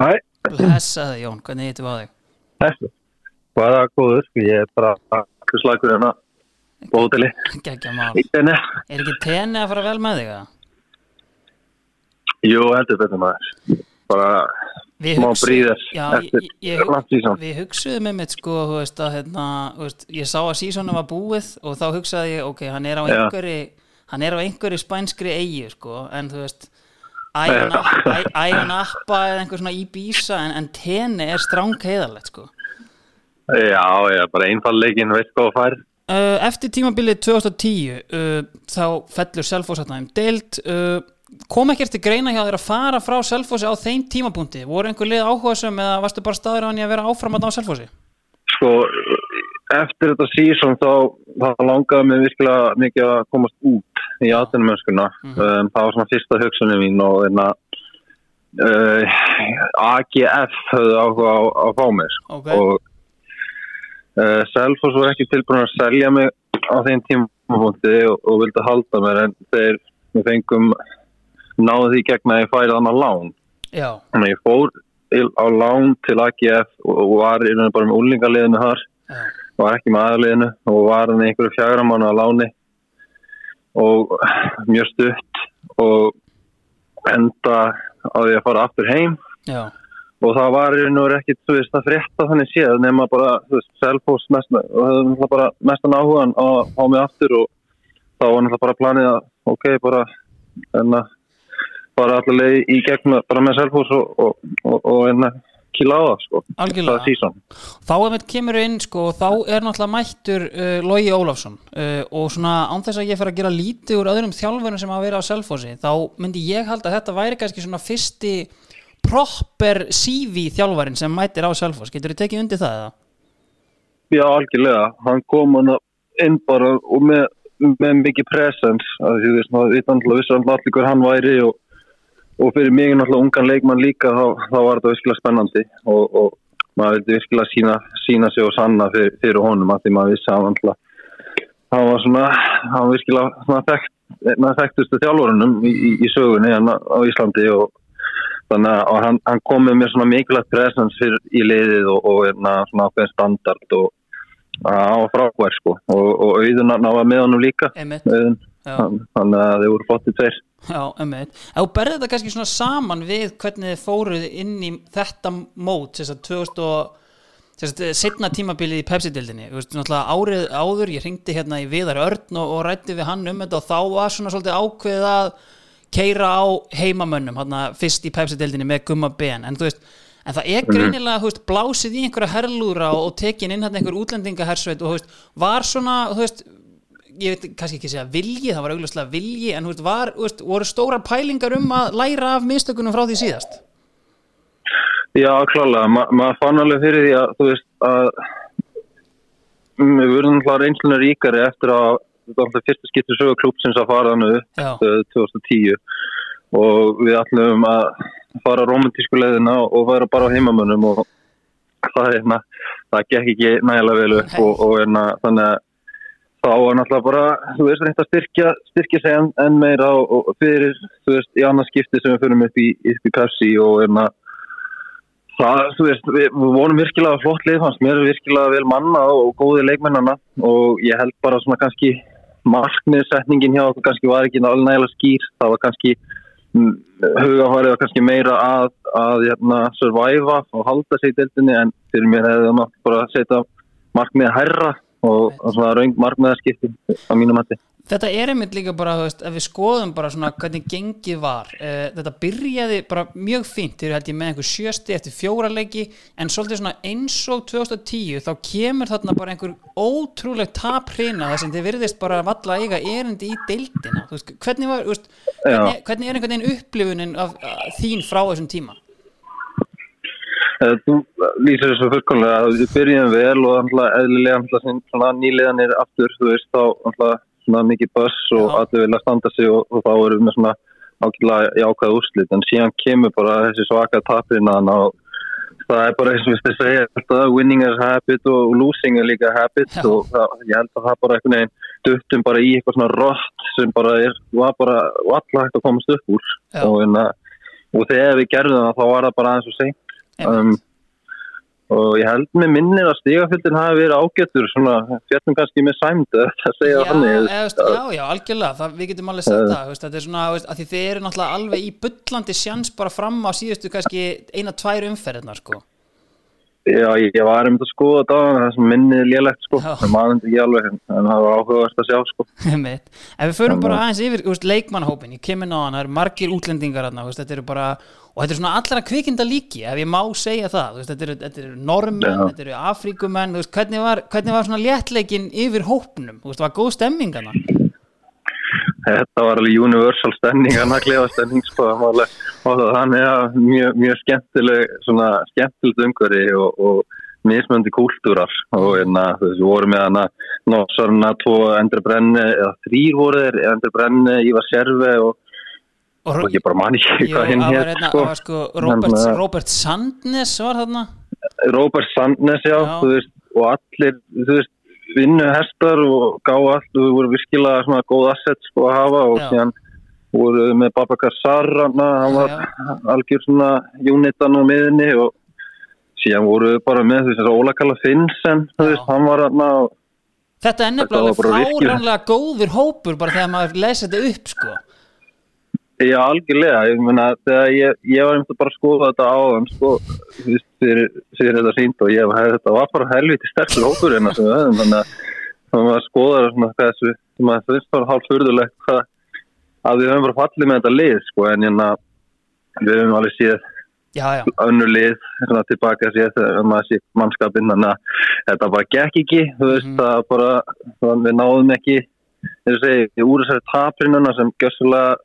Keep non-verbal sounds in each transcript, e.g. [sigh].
Hæ, Blessaði Jón, hvernig hittum við á þig? þessu. Hvað er góður? Ég er bara akkur slagur hérna. Bóðili. Gekkja mál. Ítenni. Er ekki tenni að fara vel með þig? eða? Jú, heldur betur maður. Bara Við bríðar Já, eftir langt síðan. við hugsuðum með mitt sko, þú veist, að, hérna, veist, ég sá að sísonu var búið og þá hugsaði ég, ok, hann er á einhverju hann er á einhverju spænskri eigi sko, en þú veist Ægum appa eða einhver svona Ibiza en, en tenni er stráng heiðalegt sko. Já, já, bara einfallegin, veist hvað þú fær. Uh, eftir tímabilið 2010 uh, þá fellur Selfoss hérna um deild. Uh, kom ekkert til greina hjá þér að fara frá Selfossi á þeim tímapunkti? Voru einhver lið áhuga sem eða varstu bara staður á hann í að vera áfram að ná Selfossi? Sko, eftir þetta sísón þá, þá langaði mig virkilega mikið að komast út í aðtunumönskuna. Mhm. um, það var svona fyrsta hugsunni mín og einna uh, AGF höfðu áhuga á, á fá mig sko. Ok. og uh, Selfoss var ekki tilbúin að selja mig á þeim tímapunkti og, og vildi halda mér en þeir við fengum náðu því gegn að ég færi þannig að lán já, þannig að ég fór á lán til AGF og, var í rauninu bara með úlingaliðinu þar já, var ekki með aðliðinu og var hann einhverju fjagra mánu á láni og mjög stutt og enda á því að fara aftur heim. Já, og það var í raun og veru ekkit þú veist, að frétta þannig séð nema bara selfos mest og höfðu náttúrulega bara mestan áhugan á að fá mig aftur og þá var náttúrulega bara planið að ok, bara en að bara allavega í gegn bara með selfos og, og, og, og en að kýla á það sko Algjörlega. þá ef þetta kemur inn sko, þá er náttúrulega mættur uh, Logi Ólafsson uh, og svona án þess að ég fer að gera lítið úr öðrum þjálfurum sem hafa verið á Selfossi þá myndi ég halda að þetta væri kannski svona fyrsti proper CV þjálfarin sem mættir á Selfoss getur þið tekið undir það eða? Já, algjörlega. Hann kom hann inn bara og með, með mikið presens. að Þú veist, maður náttúrulega vissi náttúrulega allir hver hann væri og, og fyrir mig náttúrulega ungan leikmann líka þá, þá var þetta virkilega spennandi. Og, og maður vildi virkilega sína, sína sig og sanna fyrir, fyrir honum að því maður vissi að hann hann var svona, hann virkilega svona þekkt, þekktustu þjálfurunum í, í, í sögunni hann á Íslandi og þannig að hann, hann kom með mér svona mikilvægt presens fyrir í liðið og, og hérna, svona ákveðin standard og var frákvær sko. Og, og auðun náða með honum líka. Einmitt. Þannig að þeir voru flottið tveir. Já. Ef þú berði þetta kannski svona saman við hvernig þið fóruð inn í þetta mót, þess að 2000 og setna tímabilið í Pepsi-dildinni, árið áður ég ringdi hérna í Viðar Örn og, og rætti við hann um þetta og þá var svona svolítið ákveðið að keira á heimamönnum, hérna fyrst í Pepsi-dildinni með gumma ben, en veist en það er greinilega, þú veist, blásið í einhverja herlúra og, og tekin inn hérna einhver útlendingahersveit og veist, var svona, ég veit kannski ekki segja vilji, það var augljóslega vilji en veist, var, veist, voru stórar pælingar um að læra af mistökunum frá því síðast? Já, klálega, Ma, maður fann alveg fyrir því að þú veist að við verðum alltaf reynslunni ríkari eftir að þetta alltaf fyrsta skipti sögu klúpsins að fara hann upp Já. eh, 2010 og við ætlum að fara romantísku leiðina og vera bara á heimamönnum og það er hérna, það gekk ekki nægilega vel upp og, og hérna, þannig að þá var náttúrulega bara, þú veist, reynt að styrkja, styrkja sig enn, enn meira og, fyrir, þú veist, í annars skipti sem við fyrir upp í, í Pepsi og hérna, það, þú veist, við, við vorum virkilega flott lið, fannst mér virkilega vel manna og góði leikmennana og ég held bara svona kannski markmiðsetningin hjá okkur kannski var ekki alveg skýr, það var kannski mm, hugafærið var kannski meira að, að hérna, survive og halda sig í deildinni en fyrir mér hefði það bara setja markmiðið herra og, og svona raung markmiðarskipti á mínum hætti. þetta er einmitt líka bara, þú veist, ef við skoðum bara svona hvernig gengið var uh, þetta byrjaði bara mjög fínt. Þegar held ég með einhver sjösti eftir fjóra leiki en svolítið svona eins og 2010 þá kemur þarna bara einhver ótrúleg taphrina þar sem þið virðist bara valla eiga erindi í deildina. Þú veist, hvernig var, þú veist, hvernig, hvernig er einhvern veginn upplifunin af, af þín frá þessum tíma? Eh, Þú lýsir þessu fullkomlega að við byrjum vel og alltaf eðlilega alltaf nýliðanir aftur, þú veist, þá alltaf svona mikið buss og Já. allir vilja standa sig og, og þá erum við svona ákveðlega jákvæð úrslit en síðan kemur bara þessi svaka tapirnaðan og það er bara eins og við stu segja alltaf winning is habit og losing er líka habit Já. og það, ég held að það bara einhvern veginn duttum bara í eitthvað svona rott sem bara er, var bara alla hægt að komast upp úr og, en, og þegar við gerðum það þá var það bara aðeins og seint um, og ég held með minnir að stigafjöldin hafi verið ágættur svona fjöldin kannski með sæmd að segja já, þannig eða, veist, já, já, algjörlega, það, við getum alveg sagt það þetta er svona, að því þið eru náttúrulega alveg í bullandi sjans bara fram á síðustu kannski eina, tvær umferðina sko. Já, ég, ég var um þetta að skoða þetta það sem minnið lélegt sko það maður ekki alveg en það var áhugavert að sjá sko. [laughs] Ef við förum bara aðeins yfir veist, leikmannhópin, ég kemur ná hann, það eru margir útlendingar þarna, veist, þetta eru bara, og þetta er svona allra kvikinda líki, ef ég má segja það. Veist, þetta eru, þetta eru normenn, þetta eru afrikumenn, þú veist, hvernig var, hvernig var svona léttleikin yfir hópnum, veist, var góð stemming hana? Þetta var alveg universal stemning að naklega stemning sko var þannig að mjög, mjög skemmtileg svona skemmtilegt umhverfi og, og mismöndi kúltúrar. Og hérna við vorum með hana Nossarna, tvo Endri Brenni eða þrýr voru þeir, Endri Brenni, Ívar Serve og, Og, ég bara man ekki hvað hinn hér hérna, sko. sko Robert, að- Robert Sandnes var þarna. Robert Sandnes já, Já. veist, og allir veist, vinnu hestar og gá allt og við vorum virkilega svona góð asset sko að hafa og síðan voru við með Babakar Sarrana hann var algjör svona unitan á miðinni og síðan voru við bara með þess að Óla Kalla Finnsen veist, hann var og Þetta er nefnilega fáránlega góður hópur bara þegar maður lesa þetta upp sko Já, algjörlega, ég meina þegar ég, ég var einmitt að bara skoða þetta áðan sko, þú veist, fyrir þetta sínd og ég hef þetta var bara helviti sterkur hópur hérna sem við höfum, þannig að þannig að skoðar svona þessu, sem maður finnst bara hálf furðulegt hvað að við höfum bara fallið með þetta lið, sko, en hérna við höfum alveg séð önnur lið, svona tilbaka séð þegar maður sé mannskapinn, þannig að þetta bara gekk ekki, þú veist, Mhm. það bara, það, við náðum ekki, þegar segi, úr þessari taprinuna sem gjössulega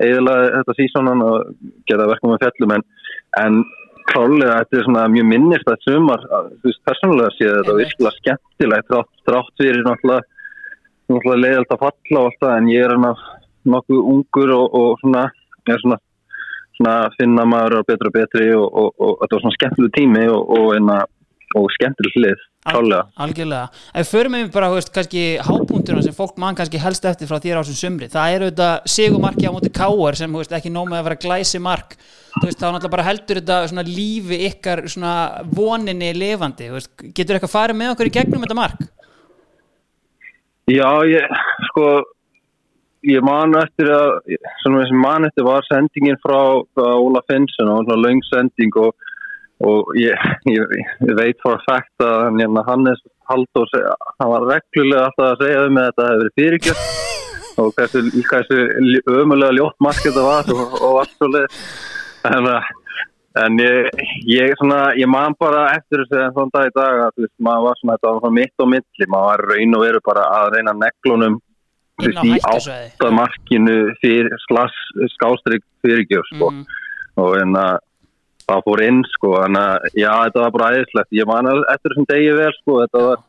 eiginlega þetta sísónan og geta verkum með fjallum en, en klálega þetta er svona mjög minnist að sumar, að, þú veist, persónulega sé þetta virkilega skemmtilegt þrátt fyrir náttúrulega, náttúrulega leiðalt að falla og alltaf en ég er hann nokkuð ungur og, og svona, er svona svona að finna maður betra og betri og, og, og, þetta var svona skemmtileg tími og, og skemmtileg hlið klálega. algjörlega Ef förum við bara, veist, kannski hápunkturna sem fólk mann kannski helst eftir frá þér á þessum sumri það er auðvitað sigumarki á móti káar sem, veist, ekki nóg með að vera glæsi mark veist, þá náttúrulega bara heldur þetta svona lífi ykkar svona voninni veist, getur eitthvað farið með okkur í gegnum þetta mark? Já, ég, sko ég man eftir að svona þessi man eftir var sendingin frá, frá Óla Finnsen og svona löng sending og, og ég, ég, ég veit for a fact að hérna, Hannes Halldór hann var reglulega alltaf að segja um að þetta hefur verið fyrirgjörn [laughs] og hversu, hversu ömulega ljótt mark þetta var og, og allt svo leið en, að- en ég, ég, svona, ég man bara eftir þessu en svona dag í dag að þú veist, maður var svona, þetta var svona mitt og milli maður var raun og veru bara að reyna veist, í hættusvæði. átta markinu fyrir slass skástrík fyrirgjöf sko. Mm. og en að það fór inn sko, en að já, þetta var bara æðislegt. Ég man að eftir þessum degi vel sko, þetta var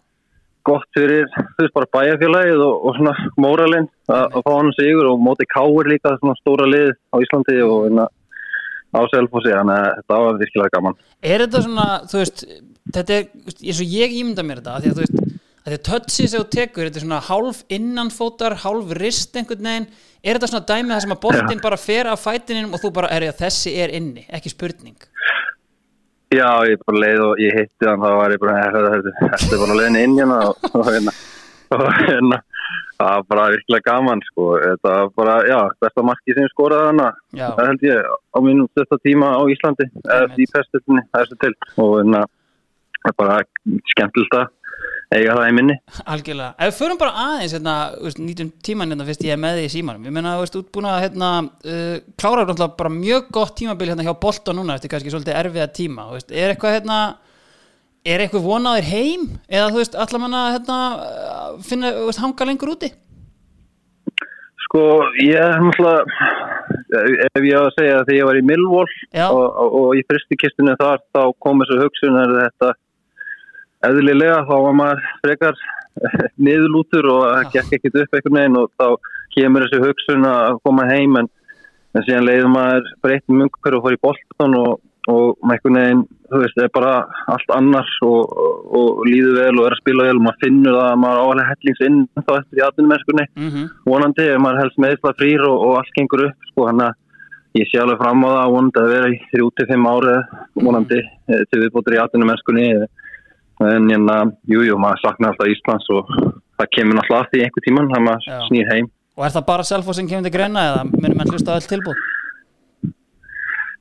gott fyrir þú veist bara bæjarfélagið og, og svona móralinn að, fá hann sigur og móti káir líka svona stóra lið á Íslandi og að á Selfossi, þannig að þetta var virkilega gaman. Er þetta svona, þú veist þetta er, eins og ég ímynda mér þetta því að þú veist, að að touchið sem þú tekur þetta er svona hálf innanfótar hálf rist einhvern veginn. Er þetta svona dæmið það sem að boltinn bara fer af fætininum og þú bara, er þessi er inni? Ekki spurning. Já, ég bara leið og ég hitti hann þá var ég bara, þetta þetta- þetta er bara leiðin inn hérna og, hérna. Og hérna það var bara virkilega gaman sko. Þetta var bara, já, besta marki sem skoraði hana það held ég á mínum styrsta tíma á Íslandi eða í pestillinni, þessu til. Og hérna, það er bara skemmtilegt að eiga það í minni. Algjörlega, ef við förum bara aðeins hérna, nýtum tíman hérna fyrst ég er með því í símanum. Ég meina, þú veist, út búin að hérna, uh, klára náttúrulega bara mjög gott tímabil hérna hjá Bolta núna eftir kannski svolítið erfiða tíma veist, er eitthvað hérna er eitthvað vonaður heim? Eða þú veist, allar manna hérna, uh, finna, veist, hanga lengur úti? Sko, ég er náttúrulega ef ég á að segja að þegar ég var í Millwall og, og, og í fristikistinu þar þá kom þessu hugsun er þetta eðlilega þá var maður frekar niðurlútur og það gekk ekkert upp einhvern veginn og þá kemur þessu hugsun að koma heim en, en síðan leiður maður breytum umhverju og fór í boltan og, og með einhvern veginn, þú veist, er bara allt annars og, og, líður vel og er að spila vel og maður finnur það að maður álega hellings inn þá eftir í atvinnumennskunni. Mm -hmm. vonandi ef maður helst meðsla frýr og, og allt gengur upp sko hann að ég sé alveg fram á það vonandi að vera í 3-5 ári vonandi eh, til við bútur í atvinnum mennskunni en hérna, jú, jú, maður saknar alltaf Íslands og það kemur náttúrulega aftur í einhver tíman þegar maður Já. snýr heim og er það bara Selfoss sem kemur til greina eða munum menn hlusta öll tilbúð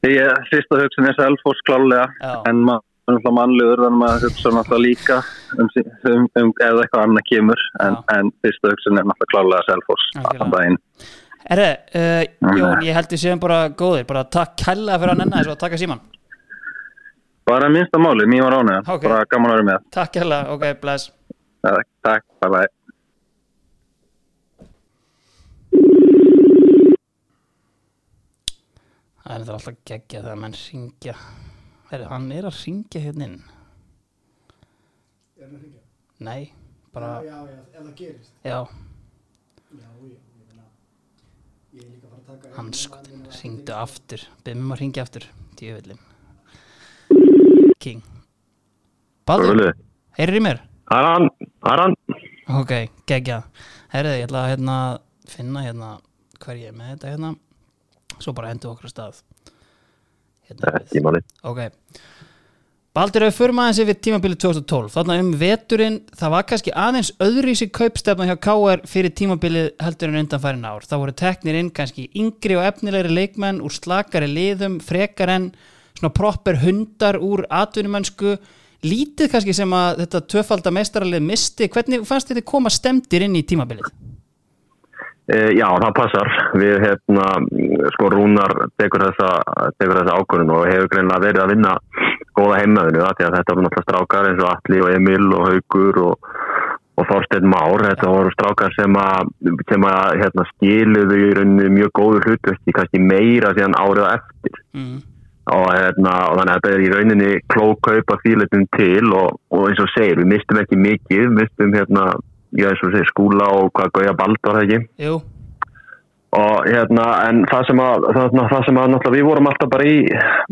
Ég fyrsta hugsun er Selfoss klálega Já. en maður er mannlegur þannig að maður hugsa náttúrulega líka um, um, um eða eitthvað annað kemur en, en fyrsta hugsun er náttúrulega klálega Algjörlega. allan daginn Herre, uh, Jón, ég held við séum bara góðir bara takk kella fyrir að nenna þessu og taka síman Bara minnsta máli, mér var ánægðan, Ok. bara gaman að vera með. Takk kella, ok, bless. Takk, takk, bye bye Það er þetta alltaf geggja þegar menn ringja Herri, hann er að ringja hérna inn. Er hann að hringja? Nei, bara, Já, já, já, ef það gerist. já, Já, já, ég meina, ég er líka að fara að taka... hann sko ringdu aftur. Byrðum um að ringja aftur, djöfellin King Baldur, heyrir í mér? Er hann. Ok, geggja Herriði, ég ætla að hérna, finna hérna hver ég er með þetta hérna. Svo bara endur okkur stað. Hérna máli. Ok. Baldur, ef við förum aðeins yfir tímabilið 2012 þarna um veturinn, það var kannski aðeins öðruvísi kaupstefna hjá KR fyrir tímabilið heldur en undanfærin ár. Það voru teknir inn kannski yngri og efnilegri leikmenn úr slakari liðum frekar en svona proper hundar úr atvinnumönsku lítið kannski sem að þetta tvöfalda meistaralið misti, hvernig fannst þetta koma stemdir inn í tímabilið? E, já, það passar. Við, hérna, sko, Rúnar tekur þessa, tekur þessa ákvörðun og hefur greinlega verið að vinna góða heimaðinu, því að þetta voru náttúrulega strákar eins og Atli og Emil og Haugur og, og Þorstein Már. Þetta voru strákar sem að, sem að hérna, skiluðu í rauninni mjög góður hlutverki, kannski meira síðan árið eftir. Mm. Og, hérna, og þannig að þetta er í rauninni klókaup að fíletum til og, og eins og segir, við mistum ekki mikið við mistum hérna, já eins og segir skúla og hvað Gauja Bald var það ekki? Jú, og hérna, en það sem að það, það sem að við vorum alltaf bara í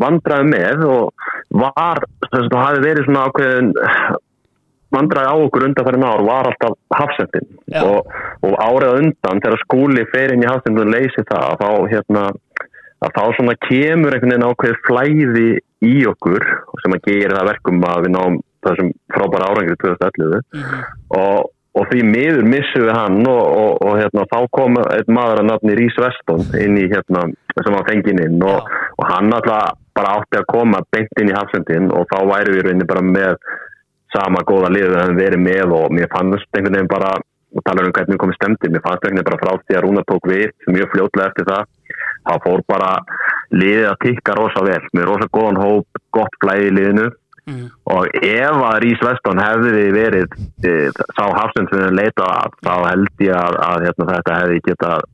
vandræði með og var, þess að það hafi verið svona ákveðin vandræði á okkur undanfærin ár var alltaf hafsendin. Og, og árið undan þegar skúli fer inn í hafsendin og leysi það þá hérna að þá svona kemur einhvern veginn ákveðið flæði í okkur sem að gera það verkum að við náum þessum frábæra árangri 2011 Mhm. og, og því miður missum við hann og, og, og hérna, þá kom einn maður að nafni Rís Veston inn í hérna, sem var fenginn inn og, og hann alltaf bara átti að koma beint inn í hafsendin og þá væri við rauninni bara með sama góða liðu að við verið með og mér fannst einhvern veginn bara og tala um hvernig við komum stemdi, mér fannst einhvern veginn bara frá því að Rúna tók við mjög fljótlega eftir það þá fór bara liðið að tikka rosa vel, með rosa góðan hóp gott flæði í liðinu. Mm. og ef að Rís Veston hefði verið e, sá hafsend sem við leitað að þá held ég að, að hérna, þetta hefði getað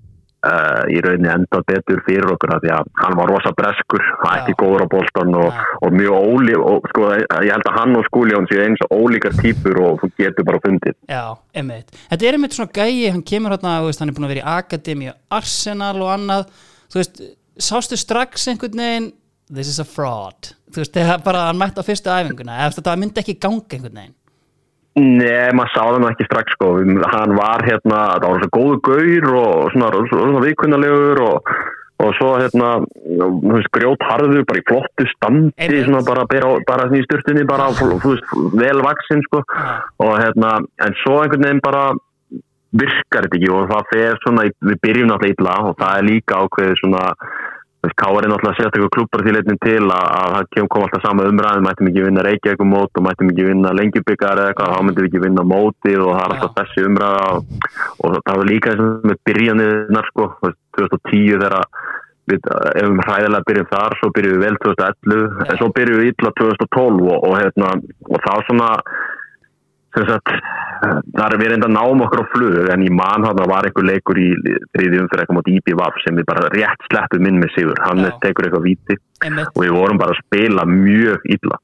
uh, í rauninni enda betur fyrir okkur því að hann var rosa breskur hann ekki góður á boltan og, og mjög ólík og sko ég held að hann og Skúljón séu eins og ólíkar típur og þú getur bara fundið. Já, einmitt. Þetta er einmitt svona gæi, hann kemur hérna, hann er búin að vera í Akademi Arsenal og annað, þú veist, sástu strax einhvern veginn, this is a fraud, þú veist, þegar bara hann mætti á fyrstu æfinguna, eða þetta myndi ekki ganga einhvern veginn. Nei, maður sá það ekki strax sko, hann var hérna, það var svo góðu gaur og svona, svona viðkunnalegur og, og svo hérna, þú veist, grjótharður bara í flottu standi, Einmitt. svona bara, bara, bara í styrtunni, bara, þú veist, vel vaksinn sko. Og hérna, en svo einhvern veginn bara virkar þetta ekki og það fer svona, við byrjum náttúrulega illa og það er líka ákveðið svona, þú veist, Káar er náttúrulega sérstaklega klubbar til einnig til að, að það kem, kom alltaf sama umræðum, mættum ekki vinna Reykjavík mót og mættum ekki vinna lengjubikar eða eitthvað, þá myndum við ekki vinna mótið og það er alltaf þessi umræða og, og það var líka þess með byrjanirnar sko, þú veist, 2010 þegar við ef við hræðilega byrjum þar svo byrjum við vel 2011 Já. en svo byrjum við illa 2012 og, og, hérna, og þá svona sem sagt, þar er við reynda náum okkur á flug en í mann hann var einhver leikur í þriðjum fyrir eitthvað mot IPVAF sem við bara rétt sleppum inn með sigur hann Já. tekur eitthvað víti Einmitt. og við vorum bara að spila mjög illa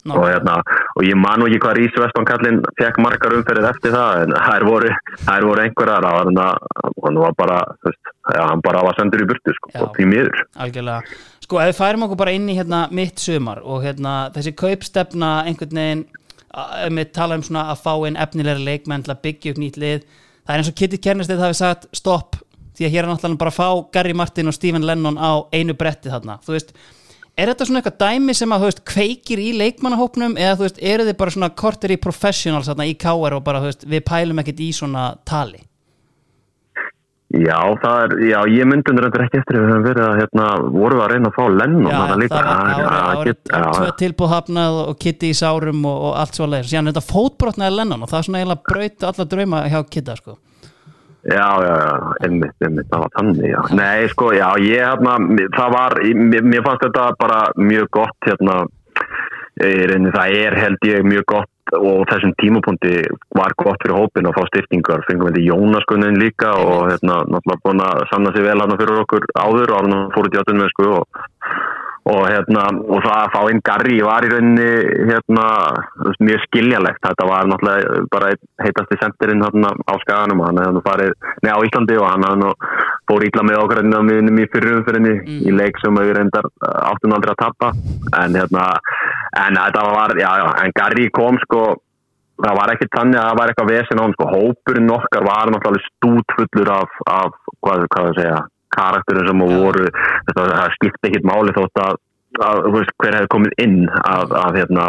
Mm. og, hérna, og ég man nú ekki hvað Rís Veston kallinn fekk margar umferðir eftir það en þær voru, þær voru einhverjar og hann, hann var bara veist, ja, hann bara var sendur í burtu sko, og því miður Algjörlega. Sko, ef við færum okkur bara inn í hérna mitt sumar og hérna þessi kaupstefna einhvern veginn, við tala um svona að fá inn efnilega leikmenn til að byggja upp nýtt lið, það er eins og Kitty Kernestedt hafi sagt stopp, því að hér er náttúrulega bara að fá Gary Martin og Stephen Lennon á einu bretti þarna, þú veist er þetta svona eitthvað dæmi sem að þú veist kveikir í leikmannahópnum eða þú veist eru þið bara svona korter í professionals þarna í KR og bara þú veist við pælum ekkert í svona tali Já, það er, já, ég myndi undir ekki eftir að við höfum verið að, hérna, voru að reyna að fá þarna líka. það var Já, get- já, tvö tilbúð hafnað og Kitty í sárum og, og allt svo síðan er þetta fótbrotnaði Lennon og það er svona eiginlega braut alla drauma hjá Kitta sko Já, já, já, einmitt, einmitt, það var þannig, já. Nei, sko, já, ég, hérna, það var, mér, mér fannst þetta bara mjög gott, hérna, það er held ég mjög gott og þessum tímapunkti var gott fyrir hópin að fá styrkingar, fengum við þetta Jónaskunin líka og, hérna, náttúrulega búin að sanna sig vel hann fyrir okkur áður og hann fór út í sko, og og hérna og það að fá inn Garri var í rauninni hérna mjög skiljalegt þetta var náttúrulega bara einn heitasti sendirinn hérna á skaganum hann hefði nú farið neða á Íslandi og hann hafði nú fór ítla með okkur hérna miðunum í fyrirumfyrinni í leik sem við reyndar uh, áttum aldrei að tappa en hérna en þetta var, já já, en Garri kom sko það var ekkert þannig að það var eitthvað vesen á hann sko, hópurinn okkar var náttúrulega stútfullur af, af hvað, hvað það segja karakterin sem Já. voru það skipti ekkert máli þótt að, að hver hefði komið inn að, að hérna,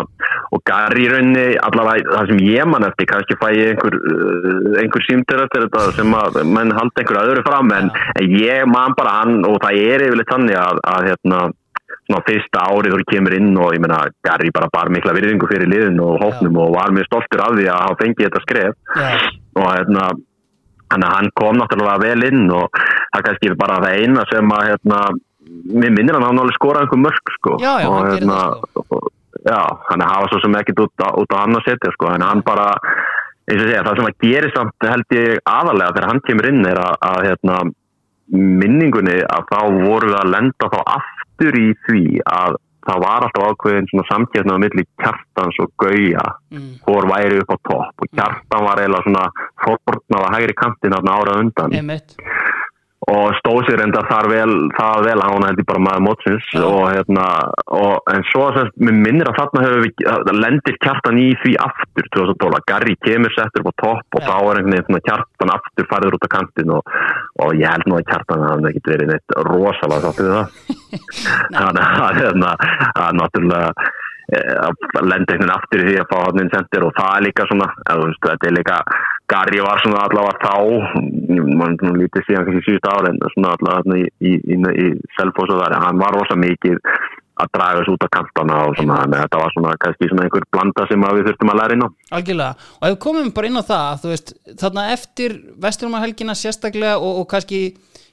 og Gary í rauninni allavega það sem ég man eftir kannski fæ ég einhver, uh, einhver símtur eftir þetta sem að menn halda einhver öðru fram en, en ég man bara hann og það er yfirleitt þannig að, að hérna svona fyrsta árið þú kemur inn og ég meina Gary bara bar mikla virðingu fyrir liðin og hóknum og var mjög stoltur af því að hafa fengið þetta skref. Og hérna Þannig að hann kom náttúrulega vel inn og það kannski bara það eina sem að hérna, mér minnir hann að hann alveg skora einhver mörg sko. Já, já, og, hann gerir það, og, Já, hann hafa svo sem ekkit út, á- út á hann að setja sko, en hann bara, eins og segja, það sem að geri samt held ég aðalega þegar hann kemur inn er að, að hérna, minningunni að þá voru við að lenda þá aftur í því að það var alltaf ákveðin svona samkjöfna á milli kjartans og gauja. Mm, hvor væri upp á topp? Og kjartan var eiginlega svona fórbortnað að hægri kantin árað undan. Einmitt og stóð sér enda þar vel, það vel að hún hefði bara maður mótsins Já. og hérna, og, en svo semst, mér minnir að þarna hefur við, lendir kjartan í því aftur 2012, Garri kemur settur upp á topp og Já. þá er einhvern veginn kjartan aftur farður út á kantin og, og ég held nú að kjartan hafði ekkert verið neitt rosalega sáttið við það [laughs] [laughs] þannig að hérna, að náttúrulega að lenda einhvern aftur í því að fá hann inn sendir og það er líka svona veist, þetta er líka Garri var svona allavega þá mann lítið síðan kannski síðust ára en svona allavega í, í, í, í Selfoss og þar, hann var rosa mikið að draga þessu út af kantana og svona, þetta var svona kannski svona einhver blanda sem við þurftum að læra inn á. Algjörlega, og ef komum bara inn á það þú veist, þarna eftir Vesturumarhelgina sérstaklega og, og kannski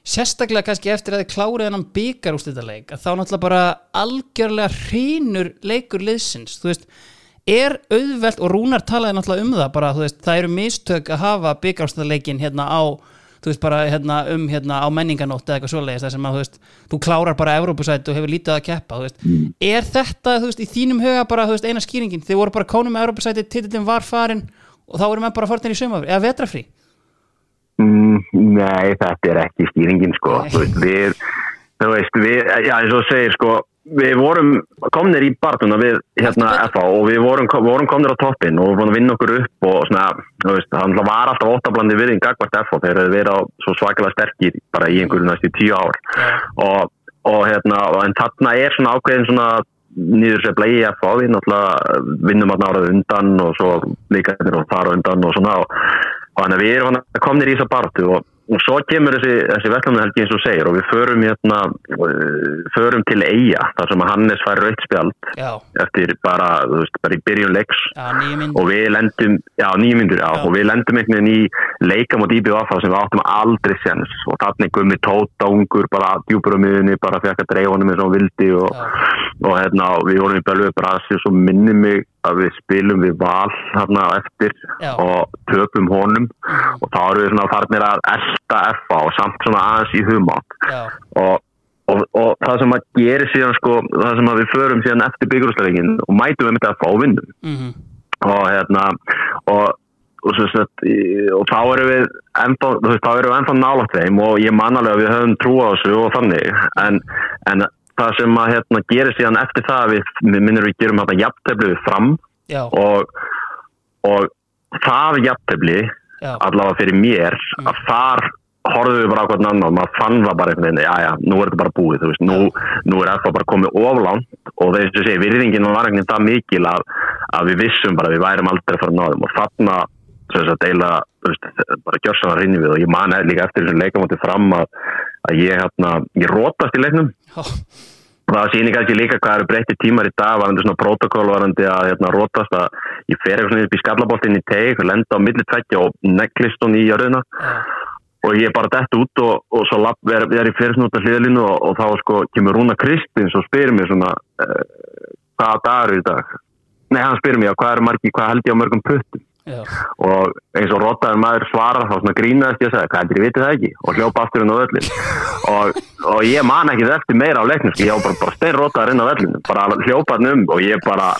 sérstaklega kannski eftir að þið klárið hennan byggar úrstættarleik, að þá náttúrulega bara algjörlega hrínur leikur liðsins, þú veist er auðvelt, og Rúnar talaði náttúrulega um það bara, þú veist, það eru mistök að hafa byggarúrstættarleikin hérna á þú veist, bara hérna um hérna á menninganótt eða eitthvað svoleiðis, sem að, þú veist, þú klárar bara Evrópusæti og hefur lítið að keppa, veist. Er þetta, þú veist, í þínum huga bara, þú veist, eina skýringin, þið voru bara kónum með Evrópusæti, titillin var farin og þá voru með bara farin í sömafri, eða vetrafrí Mm, nei, þetta er ekki stýringin sko. Við, þú veist, við, já, eins og segir sko, við vorum komnir í bartuna við hérna FA og við vorum, vorum komnir á toppin og við vorum að vinna okkur upp og svona, þú veist, það var alltaf óttablandi virðing gagvart FA þegar verið á svo svakalega sterkir bara í einhverju næstu tíu ár. Og, og hérna, en þarna er svona ákveðin svona nýður sér blei að fá því náttúrulega vinnum að náraðu undan og svo líka þar undan og svona og þannig að við erum hann komnir í þessa bartu og, og svo kemur þessi, þessi vettlumni helgi eins og segir og við förum hérna uh, förum til Eyja þar sem að Hannes fær rautspjald já, eftir bara, veist, bara í byrjun leiks og við lendum, já nýjum myndur já, Já. og við lendum einhvern veginn í leika mot IBF sem við áttum aldrei sens og þannig gummi tóta ungur bara djúpur á miðunni, bara fekk að dreifa honum eins og hann vildi og, Já. og hérna og við vorum í Belvið Brasi og svo minni mig að við spilum við val hérna eftir Já. og töpum honum. Mhm. og þá erum við svona farnir að elta FA og samt svona aðeins í humátt. Já, og, og, og það sem að gerir síðan sko, það sem að við förum síðan eftir byggjurúsleikin og mætum við með þetta að fá og vinnum. Mhm, og hérna og, og, sett, og þá erum við ennþá, þá erum við ennþá nálægt þeim og ég man alveg að við höfum trú á þessu og þannig. En, en það sem að hérna, gerir síðan eftir það að við, minnum við gerum þetta jafntefli við fram og, og það jafntefli já, allavega fyrir mér Mm. að þar horfðum við bara á hvern annan maður fann það bara einhvern veginn, já já, nú er þetta bara búið þú veist, nú, nú er FH bara komið oflánt og þess að segja, virðingin var einhvern veginn það mikil að, að við vissum bara að við værum aldrei að fara náðum og þarna þess að deila, veist, bara gjörsa var rinni við. Og ég man eða líka eftir þessum leikamóti fram að, að ég hérna, ég rótast í leiknum. Og það sýnir kannski líka hvað eru breytti tímar í dag varandi svona protokól varandi að hérna, rótast að ég fer eitthvað svona upp í skallaboltin í teg lenda á milli tveggja og neglist hún í jörðina. Já, og ég bara dett út og, og svo lapp, er, er í fyrirsnúta hliðalínu og, og þá sko kemur Rúna Kristins og spyrir mér svona uh, hvaða dagur er í dag? Nei hann spyrir mér hvað er margi, hvað held ég á mörgum puttum já, og eins og rotaður maður svarar þá svona grínaðist ég og sagði hvað heldur ég vitið það ekki? Og hljópa aftur inn á völlin og, og ég man ekki eftir meira á leiknum sko. ég var bara, bara stein rotaður inn á völlin bara hljópaðn um og ég bara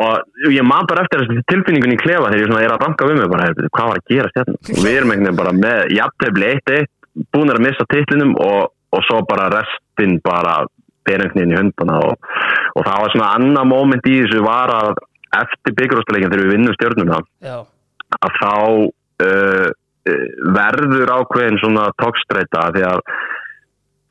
og ég man bara eftir þessi tilfinningun í klefa þegar ég svona er að ranka við mig bara, hvað var að gera stjarn og við erum einhvern veginn bara með jafntefli 1-1 búin að missa titlinum og, og svo bara restin bara berengnin í hundana og, og það var svona annað moment í þessu var að eftir byggjurústaleikin þegar við vinnum stjórnuna að þá uh, uh, verður ákveðin svona tókstreita því að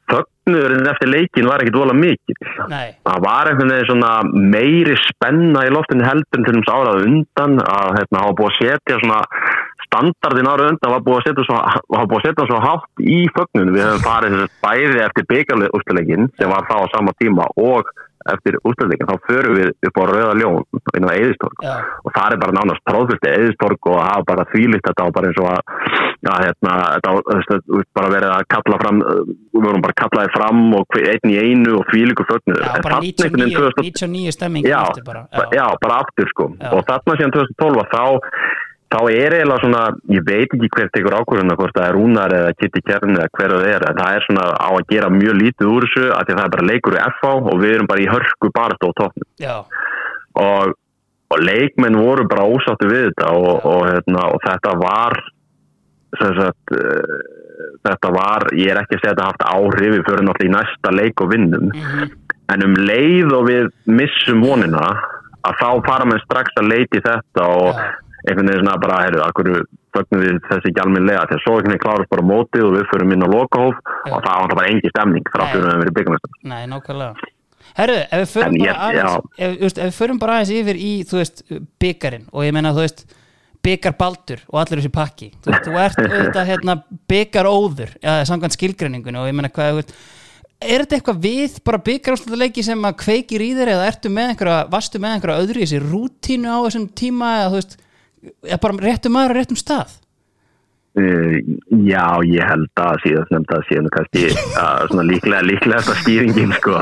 þögnurinn eftir leikin var ekki dvola mikið nei, það var einhvern veginn svona meiri spenna í loftinu heldur til þess árað undan að hérna hafa búið að setja svona standardin ára undan var búið að setja svo, búið að setja svo hátt í fögnunum. Við höfum farið bæði eftir byggarleikin sem var þá á sama tíma og eftir ústöðleikin þá förum við upp á Rauða Ljón inn á Eðistorg já, og það er bara nánast tróðfylgti Eðistorg og hafa bara þvílitt þetta og bara eins og að já, hérna, þetta bara verið að kalla fram við vorum bara kallaði fram og einn í einu og þvíliku fögnur já, bara 99, 99 stemming já, já, bara aftur sko. Já. og þarna síðan 2012 að þá þá er eiginlega svona, ég veit ekki hver tekur ákvörðuna, hvort það er Rúnar eða Kitty Kern eða hver það er, en það er svona á að gera mjög lítið úr þessu, að það er bara leikur í FH og við erum bara í hörku barist á toppnum. Já, og, og leikmenn voru bara ósáttu við þetta og, og, hérna, og þetta var sagt, uh, þetta var, ég er ekki að segja að þetta haft áhrif við fyrir náttúrulega í næsta leik og vinnum. Mhm, en um leið og við missum vonina að þá fara menn strax að leiti þetta og Já. Einhvern veginn svona bara, heyrðu, akkur fögnum við þessi ekki almennilega, þegar svo veginn klárast bara mótið og við förum inn á lokahóf Já. og það var bara engi stemning frá fyrir að við erum byggjumestar nei, nákvæmlega. Herru, ef við ég- aðeins ef, veist, ef við förum bara aðeins yfir í, þú veist, byggarinn og ég meina, þú veist byggar baldur og allir þessi pakki. Þú, veist, þú ert auðvitað hérna byggar óður, ja, samkvæmt skilgreiningunni og ég meina hvað, veist er þetta eitthvað við bara byggarúslutaleiki sem að kveikir í þér eða ertu með einhverja, vastu með einhverja öðru í þessi rútínu á þessum tíma eða þú veist, eða bara réttum maður á réttum stað Uh, já, ég held að síðast nefnd [laughs] að síðan kannski uh, svona líklega, líklega þetta stýringin sko,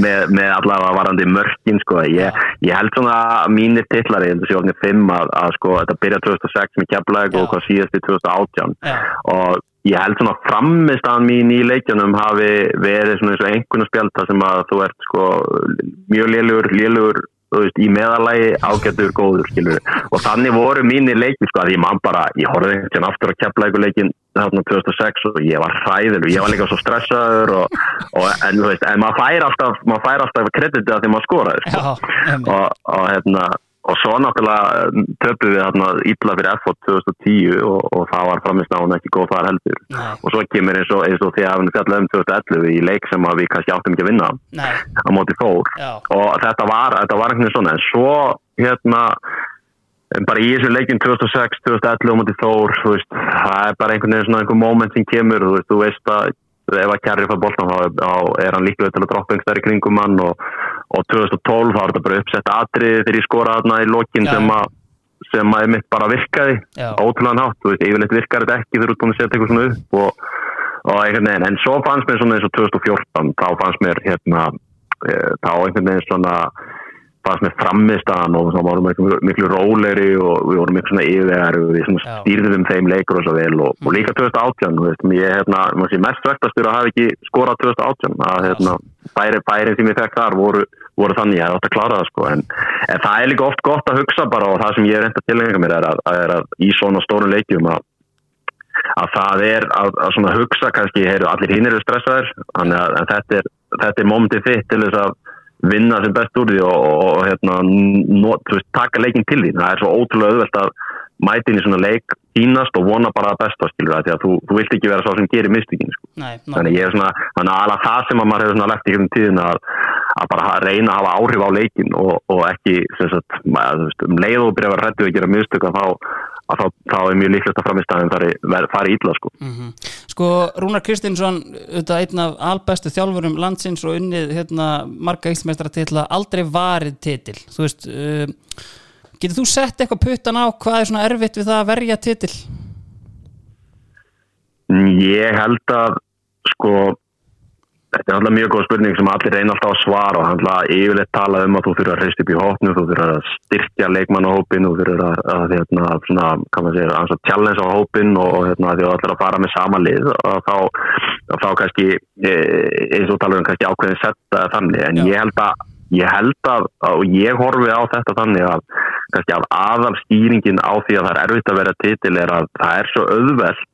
með, með allavega varandi mörkin sko. ég, ég held svona að mínir titlar, ég held að sé ofnir 5 að, að sko, þetta byrja 2006 með keflæg og hvað síðast í 2018 Já. og ég held svona frammistaðan mín í leikjunum hafi verið svona eins og einhvern spjálta sem að þú ert sko mjög lélugur þú veist, í meðalagi ágættur góður skilur og þannig voru mínir leikir sko að ég man bara, ég horfði veginn aftur að kepla einhver leikin þarna 2006 og ég var hræðilur, ég var líka svo stressaður og, og en veist, en maður fær alltaf alltaf kreditið að því maður skoraði sko. Já, og, og hérna og svo náttúrulega um, töpum við þarna illa fyrir FO 2010 og, og það var framist hún ekki góð þar heldur Nei. og svo kemur eins og, eins og því að við fjallaðum 2011 í leik sem við kannski áttum ekki að vinna Nei, á móti Þór Já. og þetta var, þetta var einhvern veginn svona en svo hérna bara í þessu leikin 2006, 2011 á móti Þór þú veist, það er bara einhvern veginn svona einhver moment sem kemur, þú veist, þú veist að ef að kærri fær boltan þá, er hann líklega til að droppa einhver í kringum hann og, og 2012 þá er þetta bara uppsett atriði þegar ég skora þarna í lokin Já. sem að sem að mitt bara virkaði ótrúlega hátt, þú veist, yfirleitt virkar þetta ekki þegar þú ert búin að setja eitthvað svona upp og, og einhvern veginn, en svo fannst mér svona eins og 2014, þá fannst mér hérna, e, þá einhvern veginn svona fannst mér frammistaðan og þá vorum við miklu, rólegri og við vorum miklu svona yfirvegar og við svona stýrðum þeim leikur og svo vel og, og líka 2018, þú veist, ég hérna, maður sé mest vektastur að hafa ekki skorað 2018 að hérna, bæri, bæri sem ég fekk þar voru, voru þannig, ég hef átt að klára það sko, en, en það er líka oft gott að hugsa bara og það sem ég er enda tilhengar mér er að, er að í svona stórum leikjum að að það er að, að svona hugsa kannski, heyru, allir hinn eru stressaður þannig að þetta er, þetta er momentið þitt til þess að vinna sem best úr því og, og, og hérna, not, veist, taka leikin til því það er svo ótrúlega auðvelt að mæti inn í svona leik tínast og vona bara að besta skilur það því að þú, þú vilt ekki vera sá sem gerir mistökin sko. Þannig ég er svona, þannig að alveg það sem að maður hefur svona lett í hvernig tíðin að, að bara ha- reyna að hafa áhrif á leikin og, og ekki sem sagt, maður, þú veist, um leið og byrja að vera hrættu að gera mistök að þá, að þá, þá er mjög líklegt að framistæðin fari, illa sko. mhm. Sko, Rúnar Kristinsson auðvitað einn af albestu þjálfurum landsins og unnið hérna, marga íslmeistra titla aldrei varið titil þú veist uh, getur þú sett eitthvað puttan á hvað er svona erfitt við það að verja titil? Ég held að sko þetta er alltaf mjög góð spurning sem allir reyna alltaf að svara og hann alltaf yfirleitt tala um að þú fyrir að reist upp í hópnu, þú fyrir að styrkja leikmannahópin, þú fyrir að, að hérna, svona, kann maður segja, að challenge á hópin og, og hérna, því að allir að fara með sama lið og þá, og þá kannski e, eins og tala um kannski ákveðin setta þannig, en Já. ég held að ég held að, og ég horfi á þetta þannig að kannski að aðal stýringin á því að það er erfitt að vera titil er að það er svo auðvelt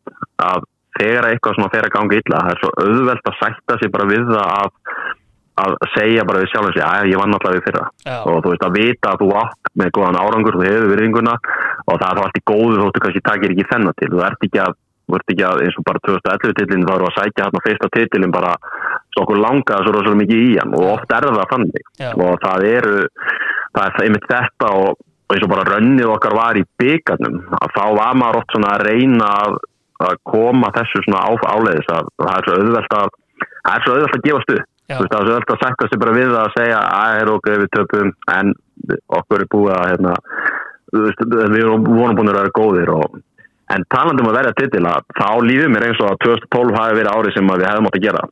að þegar eitthvað svona fer að ganga illa það er svo auðvelt að sætta sig bara við það að, að segja bara við sjálfum sig að ég vann alltaf við fyrra Já. og þú veist að vita að þú átt með góðan árangur þú hefur virðinguna og það er þá allt í góðu þóttu kannski takir ekki þennan til þú ert ekki að, ert ekki að eins og bara 2011 titlinn þá eru að sækja hann á fyrsta titilin bara svo okkur langaði svo rosalega mikið í hann og oft er það þannig Já. og það eru það er einmitt þetta og, og eins og bara rönnið okkar var í byggarnum að þá var maður oft svona að reyna að, að koma þessu svona á, áleiðis að það er svo auðvelt að það er svo auðvelt að gefast upp. Þú veist, það er svo auðvelt að sætta sig bara við að segja að er ok, við töpum en okkur er búið að hérna, veist, við vorum búin að vera góðir og, en talandi um að verja titila þá lífið mér eins og að 2012 hafi verið árið sem að við hefðum átt að gera.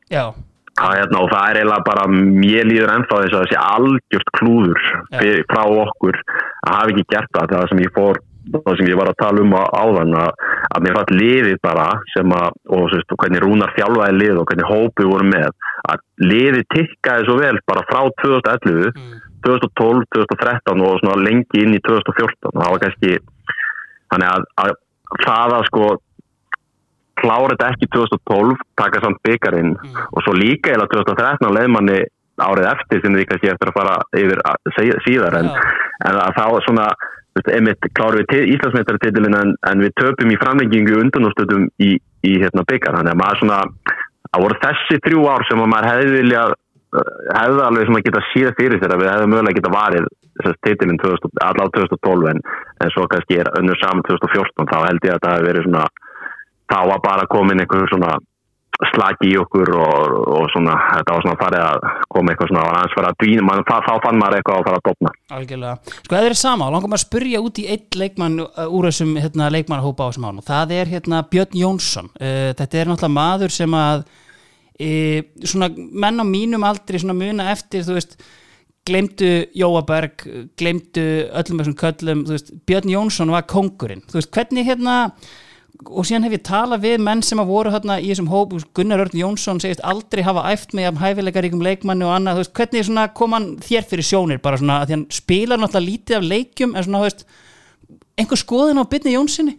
Það, hérna, og það er eiginlega bara, mér líður ennþá þess að þessi algjört klúður fyrir, frá okkur að hafa ekki gert það, það sem ég fór það sem ég var að tala um á áðan að, að mér fannst liðið bara sem að, og og hvernig Rúnar þjálfaði lið og hvernig hópið voru með að liðið tikkaði svo vel bara frá 2011, Mm. 2012 2013 og svona lengi inn í 2014 og það var kannski þannig að, að það að sko klára þetta ekki 2012 taka samt byggarinn og svo líka eða 2013 leið manni árið eftir sem því kannski eftir að fara yfir að síðar en, en að þá svona einmitt klárum við Íslandsmeistartitilin en, en við töpum í framlengingu undanúrstöðum í, í hérna byggar þannig að maður svona að voru þessi þrjú ár sem að maður hefði vilja hefði alveg sem að geta síða fyrir sér að við hefðum mögulega geta varið titilin 2000 allavega 2012 en, en svo kannski er önnur saman 2014 þá held ég að það hefði verið svona þá var bara komin einhver svona slagi í okkur og, og svona þetta var svona farið að koma eitthvað svona var aðeins fara að dvína, man, þá, þá fann maður eitthvað að fara að dopna algjörlega. Sko, það er sama, langar maður að spyrja út í einn leikmann uh, úr þessum hérna, leikmannahópa á þessum ánum það er hérna Björn Jónsson. Uh, þetta er náttúrulega maður sem að uh, svona menn á mínum aldrei svona muna eftir þú veist glemdu Jóaberg glemdu öllum þessum köllum þú veist, Björn Jónsson var kongurinn þú veist, hvernig hérna og síðan hef ég talað við menn sem að voru hérna í þessum hóp, Gunnar Örn Jónsson segist aldrei hafa æft með jafn hæfileikaríkum leikmanni og annað, þú veist, hvernig svona kom hann þér fyrir sjónir, bara svona að því hann spilar náttúrulega lítið af leikjum, en svona, þú veist einhver skoðin á byrni Jónssoni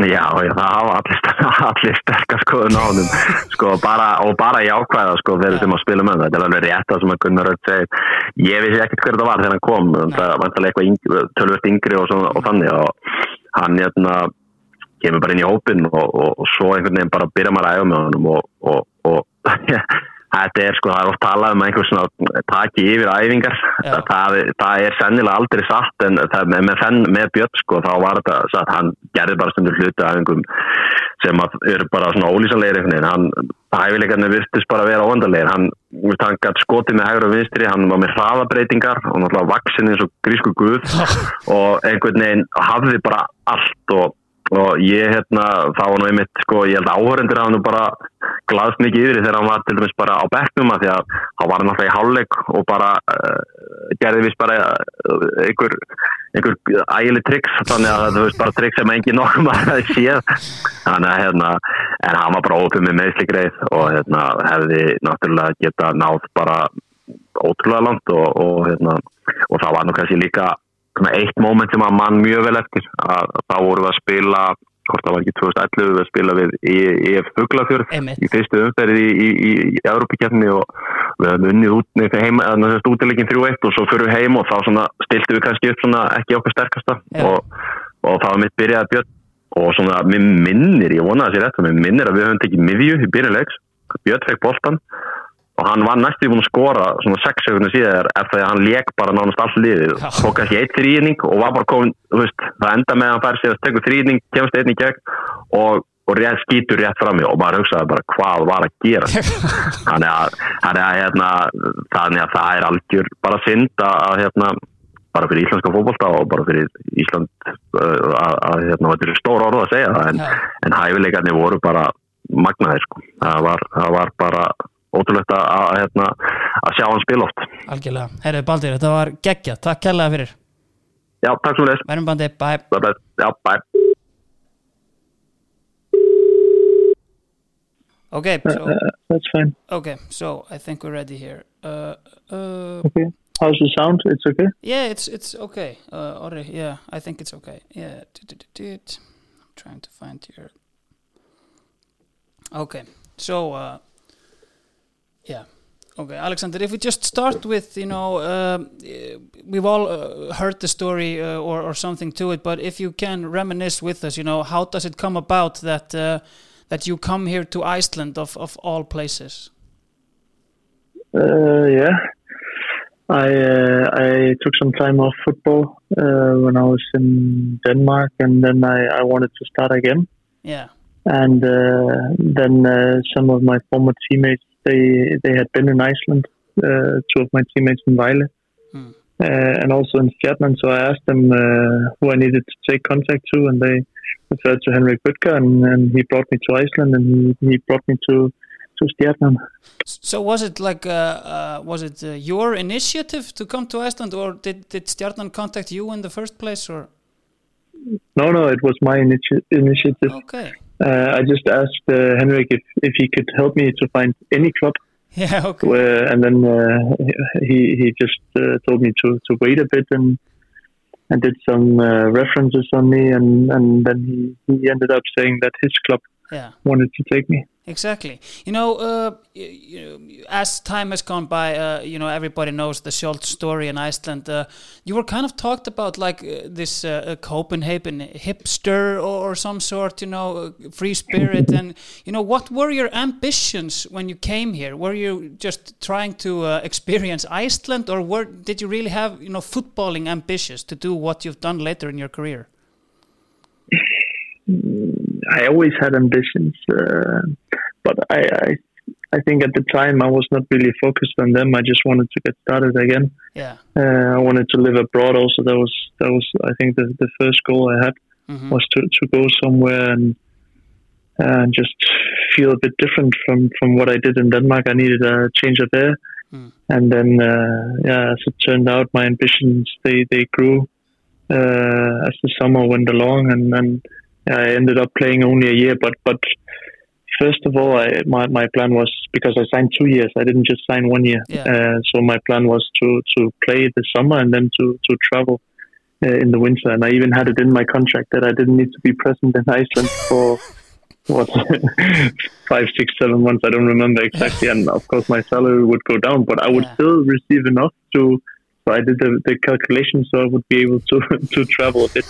Já, já, það hafa allir, [laughs] allir sterkar skoðun á honum. Sko, bara, og bara jákvæða sko, þeir sem að spila með það, þetta er alveg rétt það sem að Gunnar Rödd segir, ég vissi ekkert hver það var þegar hann kom, það var eitthvað tölvöld yngri og, svona, og þannig. Og hann hérna kemur bara inn í hópin og, og, og svo einhvern veginn bara byrja maður að æfa með honum og, og, og [laughs] þetta er sko, það er oft talað um einhver svona taki yfir æfingar. Já. það, það er sennilega aldrei satt en það, með, með, Björn sko, þá var þetta satt, hann gerði bara stundur hluti æfingum sem eru bara svona veginn, hann hæfileikarnir virtist bara að vera óvandarlegir, hann, hann gætt skotið með hægur og vinstri, hann var með hraðabreitingar og náttúrulega vaksin eins og grísku guð. [laughs] Og einhvern veginn hafði bara allt og, og ég hérna, það var nú einmitt sko, ég held að áhörendur hafa nú bara glaðst mikið yfir þegar hann var til dæmis bara á bekknum að því að hann var náttúrulega í hálfleik og bara uh, gerði vist bara uh, einhver, ægileg triks þannig að það veist bara triks sem engin nokkuð maður séð. Þannig að hérna, en hann var bara ópið með meðsligreið og hérna hefði náttúrulega geta náð bara ótrúlega langt og, og hérna og það var nú kannski líka svona eitt moment sem að mann mjög vel eftir að, að þá vorum við að spila hvort það var ekki 2011 við að spila við í, í Fuglafjörð í fyrstu umferði í, í, í, Európakefni og við höfum unnið út nefnir heim, eða þess útilegin 3-1 og svo fyrir við heim og þá svona stilti við kannski upp svona ekki okkar sterkasta og og það var mitt byrjaði Björn og svona, mér minnir, ég vonaði sér eftir, mér minnir að við höfum tekið miðju í byrjuleiks, Björn fekk boltan og hann var næstu búin að skora svona 6 sekundar síðar eftir að hann leik bara nánast allt liðið, tók kannski eitt þrýning og var bara komin, þú veist, það enda með að hann fær sér að tekur þrýning, kemst einn í gegn og, og rétt skýtur rétt fram og maður hugsaði bara hvað var að gera? [laughs] Þannig að, þannig að, hérna, þannig að það er algjör bara synd að, hérna, bara fyrir íslenska fótbolta og bara fyrir Ísland uh, að, að hérna, þetta er stór orð að segja það en, en hæfileikarnir voru bara magnaðir sko. það, var, það var bara ótrúlegt að, að, hérna, að sjá hann spila oft algjörlega, herru Baldur, þetta var geggja takk kærlega fyrir, Já, takk svo leys verðum bandi, bye Já, bye ok, so, Uh, that's fine. okay, so I think we're ready here uh, uh, Okay. How's the sound? It's okay. Yeah, it's it's okay. Uh, Orri, yeah, I think it's okay. Yeah. I'm trying to find your. Okay, so uh, yeah, okay, Alexander. If we just start with, you know, eh, we've all uh, heard the story uh, or or something to it, but if you can reminisce with us, you know, how does it come about that uh, that you come here to Iceland of of all places? Uh, yeah. I uh, I took some time off football uh, when I was in Denmark, and then I, I wanted to start again. Yeah, And uh, then uh, some of my former teammates they they had been in Iceland. Uh, two of my teammates in Vejle, Hmm. uh, and also in Stjarnan. So I asked them uh, who I needed to take contact to, and they referred to Henrik Butker, and, and he brought me to Iceland, and he, he brought me to to Stjarnan. So was it like uh, uh, was it uh, your initiative to come to Iceland, or did did Stjarnan contact you in the first place, or No, no, it was my initi- initiative. okay, Uh, I just asked uh, Henrik if, if he could help me to find any club, [laughs] yeah, okay, where, and then uh, he he just uh, told me to, to wait a bit and and did some uh, references on me, and, and then he, he ended up saying that his club yeah. wanted to take me. Exactly. You know, uh, as time has gone by, uh, you know, everybody knows the Schultz story in Iceland. Uh, you were kind of talked about like uh, this uh, Copenhagen hipster or, or some sort, you know, uh, free spirit. and, you know, what were your ambitions when you came here? Were you just trying to experience Iceland or were, did you really have, you know, footballing ambitions to do what you've done later in your career? [laughs] I always had ambitions, uh, but I, I I think at the time I was not really focused on them. I just wanted to get started again. Yeah. Uh, I wanted to live abroad. Also, that was that was I think the the first goal I had Mhm. was to, to go somewhere and and just feel a bit different from from what I did in Denmark. I needed a change of air, Mm. and then uh, yeah, as it turned out, my ambitions they they grew uh, as the summer went along, and and I ended up playing only a year. But but first of all, I, my my plan was because I signed two years. I didn't just sign one year. Yeah. Uh, so my plan was to to play the summer and then to to travel uh, in the winter. And I even had it in my contract that I didn't need to be present in Iceland for [laughs] what [laughs] five, six, seven months. I don't remember exactly. And of course, my salary would go down, but I would Yeah. still receive enough to. So I did the, the calculation, so I would be able to [laughs] to travel a bit.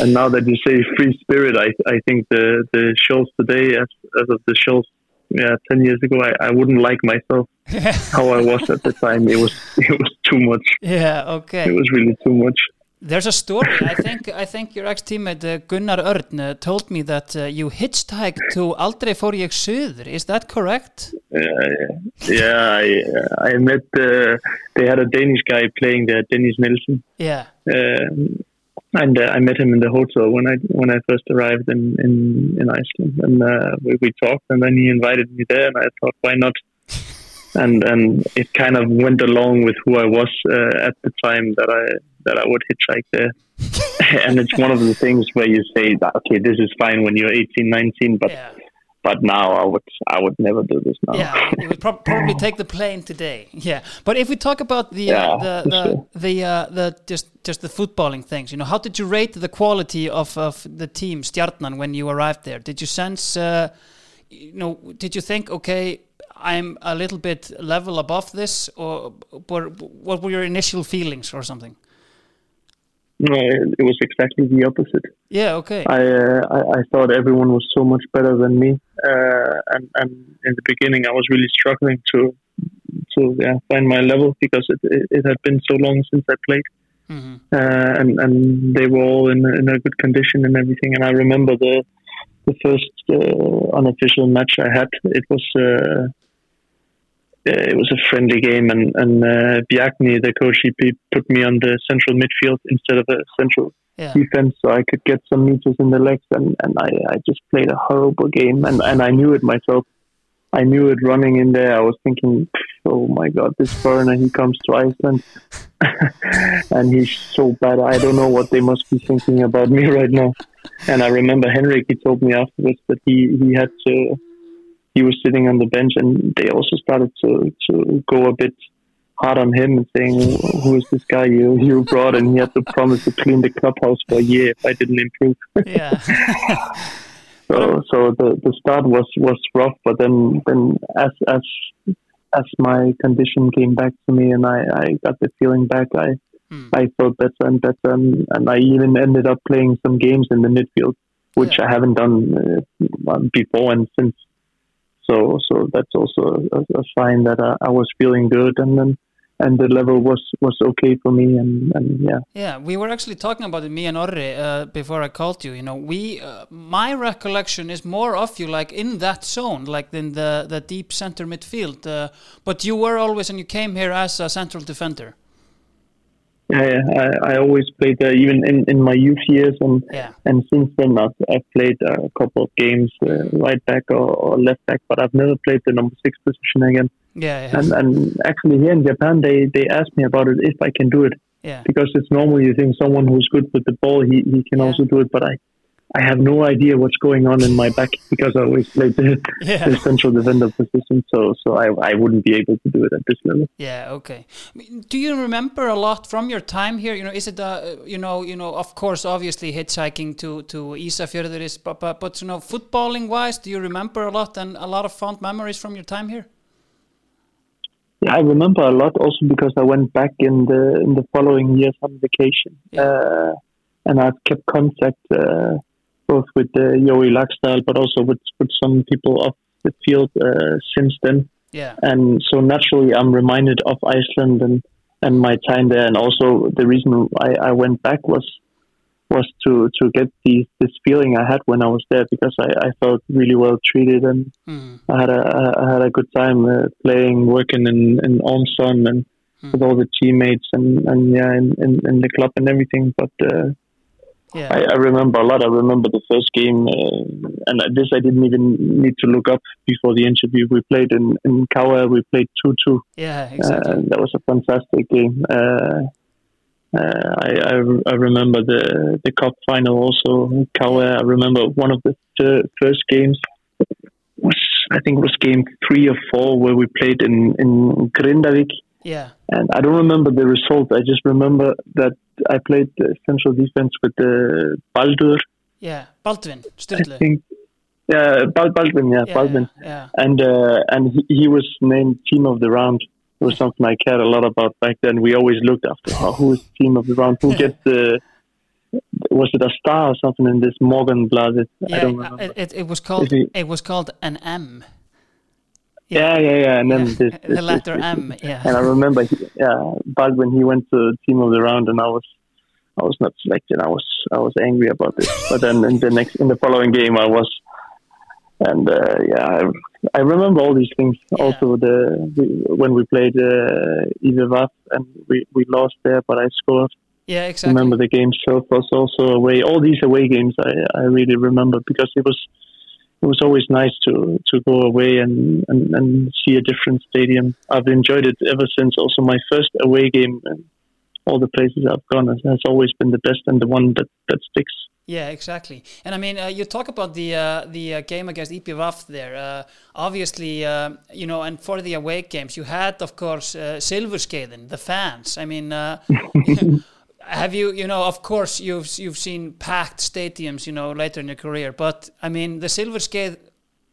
And now that you say free spirit, I I think the the shows today, as as of the shows, yeah, ten years ago, I, I wouldn't like myself [laughs] how I was at the time. It was it was too much. yeah, okay. It was really too much. There's a story. I think I think your ex-teammate uh, Gunnar Örn uh, told me that uh, you hitchhiked to Aldrei fór ég suður. Is that correct? Uh, yeah, I I met. Uh, they had a Danish guy playing there, Dennis Nielsen, Yeah. um, and uh, I met him in the hotel when I when I first arrived in in, in Iceland, and uh, we, we talked, and then he invited me there, and I thought, why not? And and it kind of went along with who I was uh, at the time that I that I would hitchhike there. [laughs] and it's one of the things where you say that okay, this is fine when you're 18, 19, but Yeah. But now I would I would never do this now. Yeah, you would prob- probably take the plane today. Yeah, but if we talk about the uh, the the, sure. the, uh, the just just the footballing things, you know, how did you rate the quality of, of the team Stjarnan when you arrived there? Did you sense, uh, you know, did you think, okay, I'm a little bit level above this, or were, what were your initial feelings or something? No, it was exactly the opposite. Yeah, okay. I, uh, I I thought everyone was so much better than me, uh, and and in the beginning I was really struggling to to yeah, find my level because it, it it had been so long since I played, Mhm. uh, and and they were all in in a good condition and everything. And I remember the the first uh, unofficial match I had. It was. Uh, it was a friendly game, and and uh, Biakni, the coach, he put me on the central midfield instead of a central Yeah. defense, so I could get some meters in the legs, and, and I, I just played a horrible game, and, and I knew it myself. I knew it running in there. I was thinking, oh my god, this foreigner, he comes to Iceland, [laughs] and he's so bad. I don't know what they must be thinking about me [laughs] right now. And I remember Henrik, he told me afterwards that he, he had to, he was sitting on the bench, and they also started to, to go a bit hard on him and saying, "Who is this guy you you brought?" And he had to promise to clean the clubhouse for a year if I didn't improve. Yeah. [laughs] so so the, the start was was rough, but then then as as as my condition came back to me and I, I got the feeling back, I Hmm. I felt better and better, and, and I even ended up playing some games in the midfield, which Yeah. I haven't done uh, before and since. So so that's also a, a sign that I, I was feeling good, and then and the level was was okay for me, and and yeah. Yeah, we were actually talking about it, me and Orri, uh, before I called you. You know, we, uh, my recollection is more of you like in that zone, like in the the deep center midfield. Uh, but you were always, and you came here as a central defender. Yeah, yeah, I, I always played there, even in, in my youth years, and Yeah, and since then I've, I've played a couple of games uh, right back or, or left back, but I've never played the number six position again. yeah, yeah, And and actually here in Japan, they they asked me about it if I can do it yeah. because it's normal. You think someone who's good with the ball, he, he can Yeah. also do it, but I I have no idea what's going on in my back because I always played the, [laughs] Yeah. the central defender position, so so I I wouldn't be able to do it at this level. Yeah, okay. Do you remember a lot from your time here? You know, is it uh, you know, you know, of course, obviously hitchhiking to to Isafjörður is, but, but but you know, footballing wise, do you remember a lot and a lot of fond memories from your time here? Yeah, I remember a lot also because I went back in the in the following years on vacation, Yeah. uh, and I've kept contact uh, both with uh, Joey Laxdal, but also with with some people off the field uh, since then. Yeah, And so naturally, I'm reminded of Iceland and and my time there, and also the reason I, I went back was was to to get these this feeling I had when I was there because I, I felt really well treated and mm, I had a I had a good time uh, playing, working in in Olmsson and Hmm. with all the teammates and and yeah, in, in, in the club and everything. But uh, yeah, I, I remember a lot. I remember the first game, uh, and this I didn't even need to look up before the interview. We played in in Kawa. We played two two. yeah, exactly. Uh, that was a fantastic game. Uh, uh, I, I I remember the the cup final also. Kawa. I remember one of the fir- first games was I think it was game three or four where we played in in Grindavik, yeah, and I don't remember the result. I just remember that I played central defense with the Baldur. yeah. Baldwin, I think. Yeah, Bal- Baldwin. Yeah, Yeah, Baldwin yeah, and uh, and he, he was named team of the round. It was something I cared a lot about back then. We always looked after oh, who is team of the round, who gets the was it a star or something in this Morgan Blaset? I don't uh, remember. It, it, it was called he- it was called an M. yeah, yeah, yeah. And then Yeah, [laughs] this, the letter this- M, yeah. And I remember, he, yeah, back when he went to team of the round, and I was. I was not selected. I was I was angry about this, but then in the next in the following game I was, and uh, yeah, I, I remember all these things. Yeah. Also the, the when we played uh, Ivevaf and we, we lost there, but I scored. Yeah, exactly. Remember the game itself was also away. All these away games I, I really remember because it was it was always nice to to go away and, and, and see a different stadium. I've enjoyed it ever since. Also, my first away game and all the places I've gone has, has always been the best and the one that, that sticks. Yeah, exactly. And I mean, uh, you talk about the uh, the uh, game against IPVAF there. Uh, obviously, uh, you know, and for the away games, you had, of course, uh, Silverskaden, the fans. I mean, uh, [laughs] [laughs] have you, you know, of course, you've you've seen packed stadiums, you know, later in your career. But I mean, the silver skate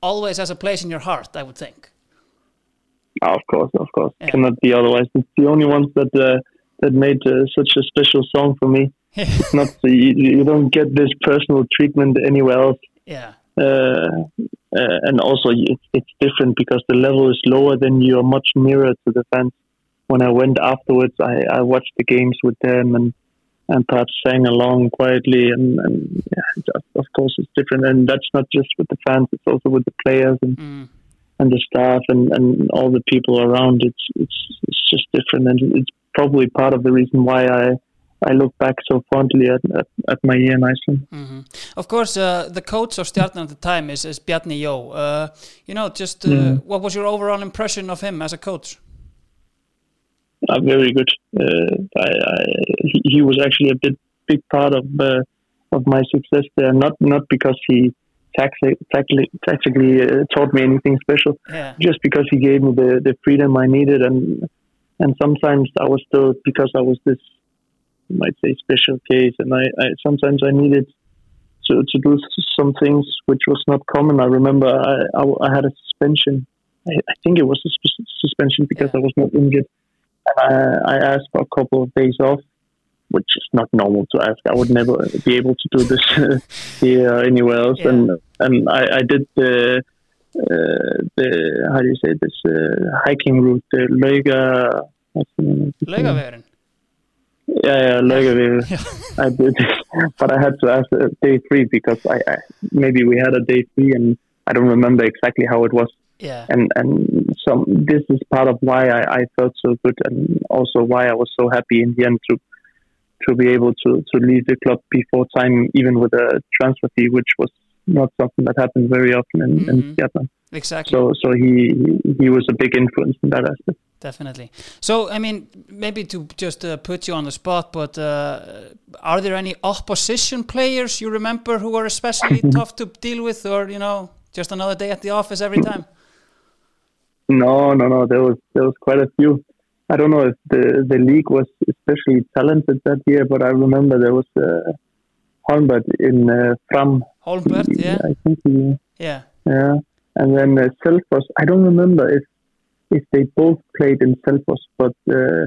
always has a place in your heart, I would think. Oh, of course, of course, Yeah. cannot be otherwise. It's the only ones that uh, that made uh, such a special song for me. [laughs] It's not you, you don't get this personal treatment anywhere else. yeah, uh, uh, and also it's, it's different because the level is lower then you're much nearer to the fans when i went afterwards i, I watched the games with them and and perhaps sang along quietly and, and yeah, of course it's different and that's not just with the fans it's also with the players and, mm, and the staff and, and all the people around it's it's it's just different and it's probably part of the reason why i I look back so fondly at, at, at my year in Iceland. mhm. Of course, uh, the coach of Stjarnan at the time is, is Bjarni Jó. Uh, you know, just uh, Mhm. what was your overall impression of him as a coach? Uh, very good. Uh, I, I, he, he was actually a big big part of uh, of my success there. Not not because he tacti- tacti- tactically uh, taught me anything special, Yeah, just because he gave me the, the freedom I needed, and and sometimes I was still because I was this you might say special case, and I, I sometimes I needed. To, to do some things which was not common. I remember I, I, I had a suspension. I, I think it was a sus- suspension because Yeah. I was not injured. And I, I asked for a couple of days off, which is not normal to ask. I would never be able to do this [laughs] here or anywhere else. Yeah. And and I, I did the uh, the how do you say this uh, hiking route, the Lauga. what's the name of it? Laugavegurinn. Yeah, yeah, Laugavegur. Yeah. I did, but I had to ask uh, day three because I, I maybe we had a day three and I don't remember exactly how it was. Yeah, And and some this is part of why I, I felt so good and also why I was so happy in the end to to be able to to leave the club before time, even with a transfer fee, which was not something that happened very often in, Mhm. in Seattle. exactly. So so he he was a big influence in that aspect. Definitely. So, I mean, maybe to just uh, put you on the spot, but uh, are there any opposition players you remember who were especially [laughs] tough to deal with, or you know, just another day at the office every time? No, no, no. There was there was quite a few. I don't know if the the league was especially talented that year, but I remember there was uh, Holmbert in uh, Fram. Holmbert, yeah, I think he, yeah, yeah. And then uh, Selfos. I don't remember if if they both played in Selfos, but uh,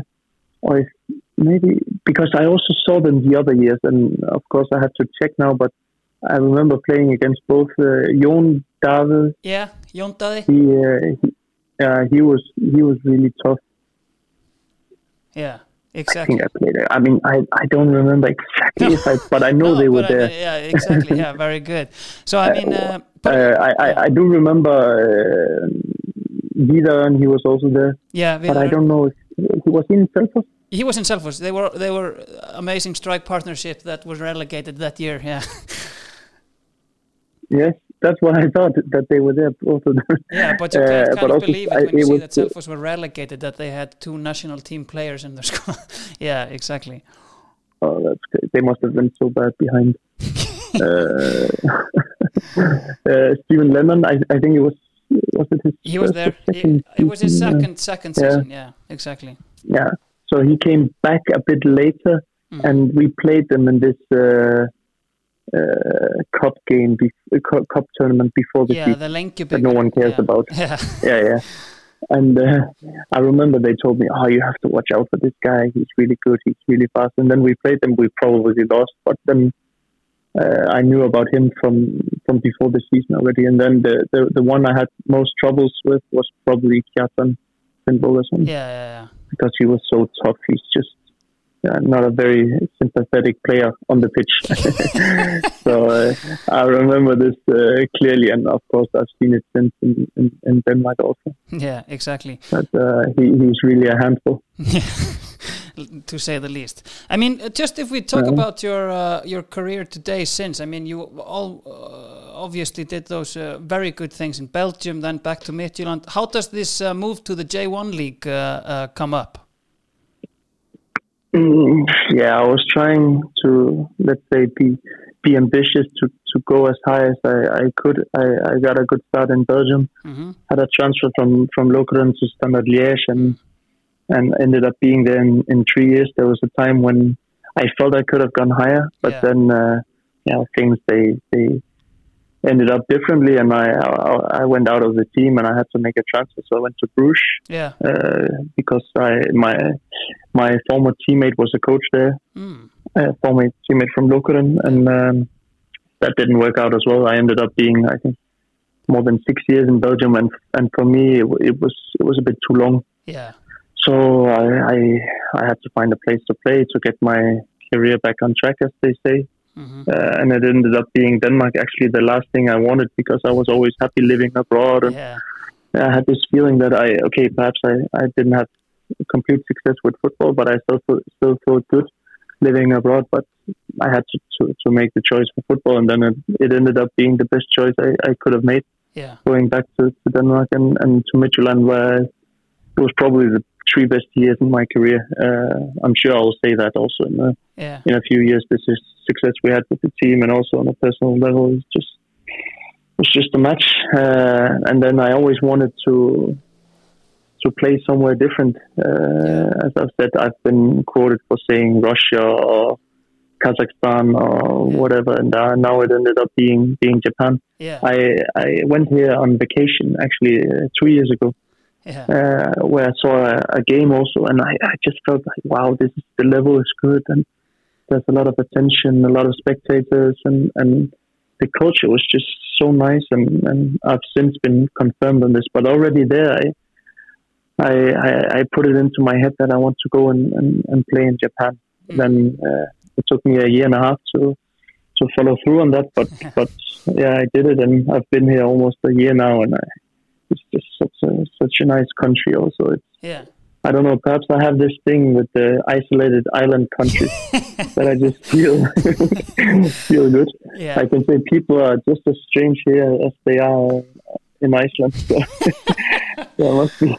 or if maybe because I also saw them the other years, and of course I have to check now. But I remember playing against both uh, Jon David yeah. Jontaði, he, uh, he uh, he was he was really tough. yeah, exactly. I think I played it. I mean, I, I don't remember exactly if I, but I know No, they were but I there. mean, yeah, exactly. Yeah, very good. So, I mean, uh, but, [laughs] Uh, I, I, I do remember uh, Vidar, and he was also there, yeah, but I don't know if he was in Selfos. he was in Selfos. They were they were amazing strike partnership that was relegated that year. Yeah, Yes, that's what I thought that they were there them. yeah, but you [laughs] Uh, can't but kind also believe it I- when you see that Selfos were relegated that they had two national team players in their [laughs] squad. yeah, exactly. Oh, that's great. They must have been so bad behind. [laughs] uh, uh, Stephen Lennon, I, I think it was was it his He was there. He, it was his? Uh, second second yeah. season. Yeah, exactly. yeah. So he came back a bit later, Mm. and we played them in this uh, uh, cup game, bef- uh, cup tournament before the Yeah, season the Lenke that no one cares yeah. about. Yeah, [laughs] Yeah, yeah. And uh, I remember they told me, "Oh, you have to watch out for this guy. He's really good. He's really fast." And then we played them. We probably lost, but then uh, I knew about him from from before the season already. And then the the, the one I had most troubles with was probably Kjartan Finnbogason yeah, yeah, yeah. because he was so tough. He's just uh, not a very sympathetic player on the pitch. [laughs] so uh, I remember this uh, clearly, and of course I've seen it since in, in, in Denmark also. Yeah, exactly. But uh, he, he's really a handful. [laughs] to say the least. I mean, uh, just if we talk Yeah. about your uh, your career today, since I mean, you all uh, obviously did those uh, very good things in Belgium, then back to Midtjylland. How does this uh, move to the J1 league uh, uh, come up? Mm, yeah, I was trying to let's say be be ambitious to, to go as high as I, I could. I, I got a good start in Belgium. hmm had a transfer from from Lokeren to Standard Liège and and ended up being there in, in three years. There was a time when I felt I could have gone higher, but Yeah. then uh, yeah, things they they ended up differently, and I, I I went out of the team and I had to make a transfer. So I went to Bruges Yeah. uh, because I my my former teammate was a coach there, Mm. uh, former teammate from Lokeren, and um, that didn't work out as well. I ended up being, I think, more than six years in Belgium, and and for me, it, it was it was a bit too long. Yeah. So I, I I had to find a place to play to get my career back on track, as they say. Hmm Uh, and it ended up being Denmark. Actually, the last thing I wanted because I was always happy living abroad, and Yeah. I had this feeling that I okay, perhaps I, I didn't have complete success with football, but I still felt, still felt good living abroad. But I had to, to, to make the choice for football, and then it, it ended up being the best choice I, I could have made Yeah. going back to, to Denmark and, and to Midtjylland, where it was probably the three best years in my career. Uh, I'm sure I will say that also in a, Yeah. in a few years. This is success we had with the team, and also on a personal level, it's just was just a match. Uh, and then I always wanted to to play somewhere different. Uh, As I've said, I've been quoted for saying Russia or Kazakhstan or whatever, and uh, now it ended up being being Japan. Yeah. I I went here on vacation actually uh, two years ago, Yeah. uh, where I saw a, a game also, and I, I just felt like, wow, this is the level is good, and there's a lot of attention, a lot of spectators, and and the culture was just so nice, and and I've since been confirmed on this, but already there, I. I, I, I put it into my head that I want to go and, and, and play in Japan. Then uh, it took me a year and a half to to follow through on that, but [laughs] but yeah, I did it, and I've been here almost a year now, and I, it's just such a such a nice country. Also, it's Yeah. I don't know. Perhaps I have this thing with the isolated island countries [laughs] that I just feel [laughs] feel good. Yeah. I can say people are just as strange here as they are in Iceland. So [laughs] there must be.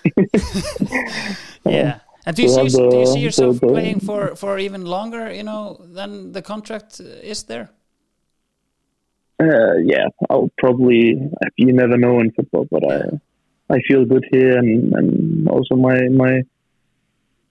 Yeah. And do you, to see, have do you see yourself the- the- playing for, for even longer, you know, than the contract is there? Uh, yeah, I'll probably. You never know in football, but I I feel good here, and, and also my my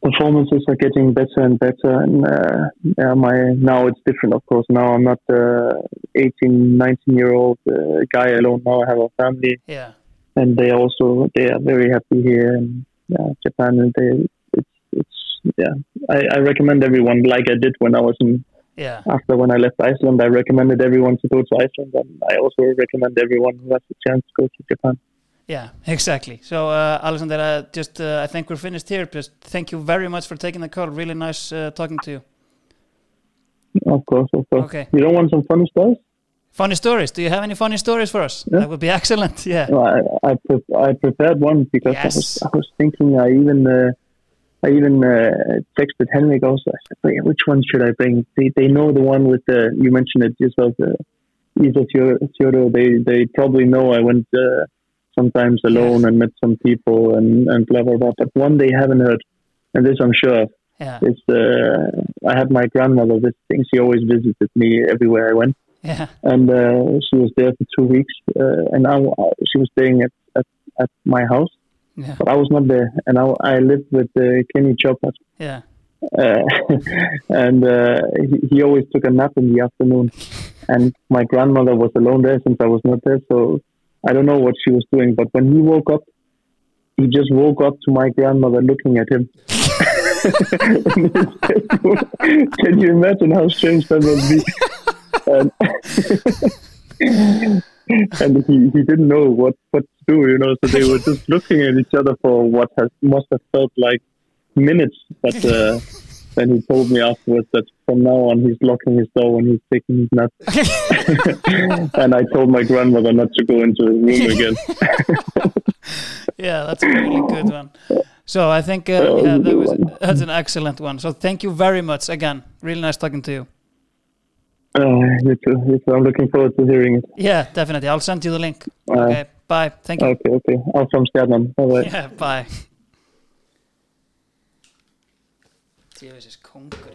performances are getting better and better. And uh, yeah, my now it's different, of course. Now I'm not the 18, 19 year old uh, guy alone. Now I have a family, Yeah. and they also they are very happy here. And yeah, Japan, and they it's it's yeah. I, I recommend everyone, like I did when I was in Yeah. after when I left Iceland, I recommended everyone to go to Iceland, and I also recommend everyone who has the chance to go to Japan. Yeah, exactly. So, uh, Alexander, uh, just uh, I think we're finished here. Just thank you very much for taking the call. Really nice uh, talking to you. Of course, of course. Okay. You don't want some funny stories? Funny stories. Do you have any funny stories for us? Yeah. That would be [laughs] excellent. Yeah. No, I I, pre- I prepared one because I was I was thinking I even uh, I even uh, texted Henrik also. I said, Wait, which one should I bring? They they know the one with the you mentioned it yourself. The Isa Theodore. They they probably know I went uh, sometimes alone Yes. and met some people and and blah blah blah. But one they haven't heard, and this I'm sure of. Yeah. It's uh, I had my grandmother visiting. She always visited me everywhere I went, Yeah. and uh, she was there for two weeks. Uh, and I, she was staying at, at, at my house, Yeah. but I was not there. And I, I lived with uh, Kenny Chopper, Yeah. uh, [laughs] and uh, he, he always took a nap in the afternoon. [laughs] And my grandmother was alone there since I was not there, so I don't know what she was doing. But when he woke up, he just woke up to my grandmother looking at him. [laughs] Can you imagine how strange that would be? And, and he, he didn't know what, what to do, you know, so they were just looking at each other for what has, must have felt like minutes. But uh, [laughs] then he told me afterwards that from now on he's locking his door when he's taking his nap. [laughs] and I told my grandmother not to go into his room [laughs] again. Yeah, that's a really good one. So I think uh, yeah, that was that's an excellent one. So thank you very much again. Really nice talking to you. Uh, you too, you too. I'm looking forward to hearing it. Yeah, definitely. I'll send you the link. Uh, Okay. Bye. Thank you. Okay, okay. I'm from Stjarnan. Bye bye. [laughs] Yeah, bye. Kongur þetta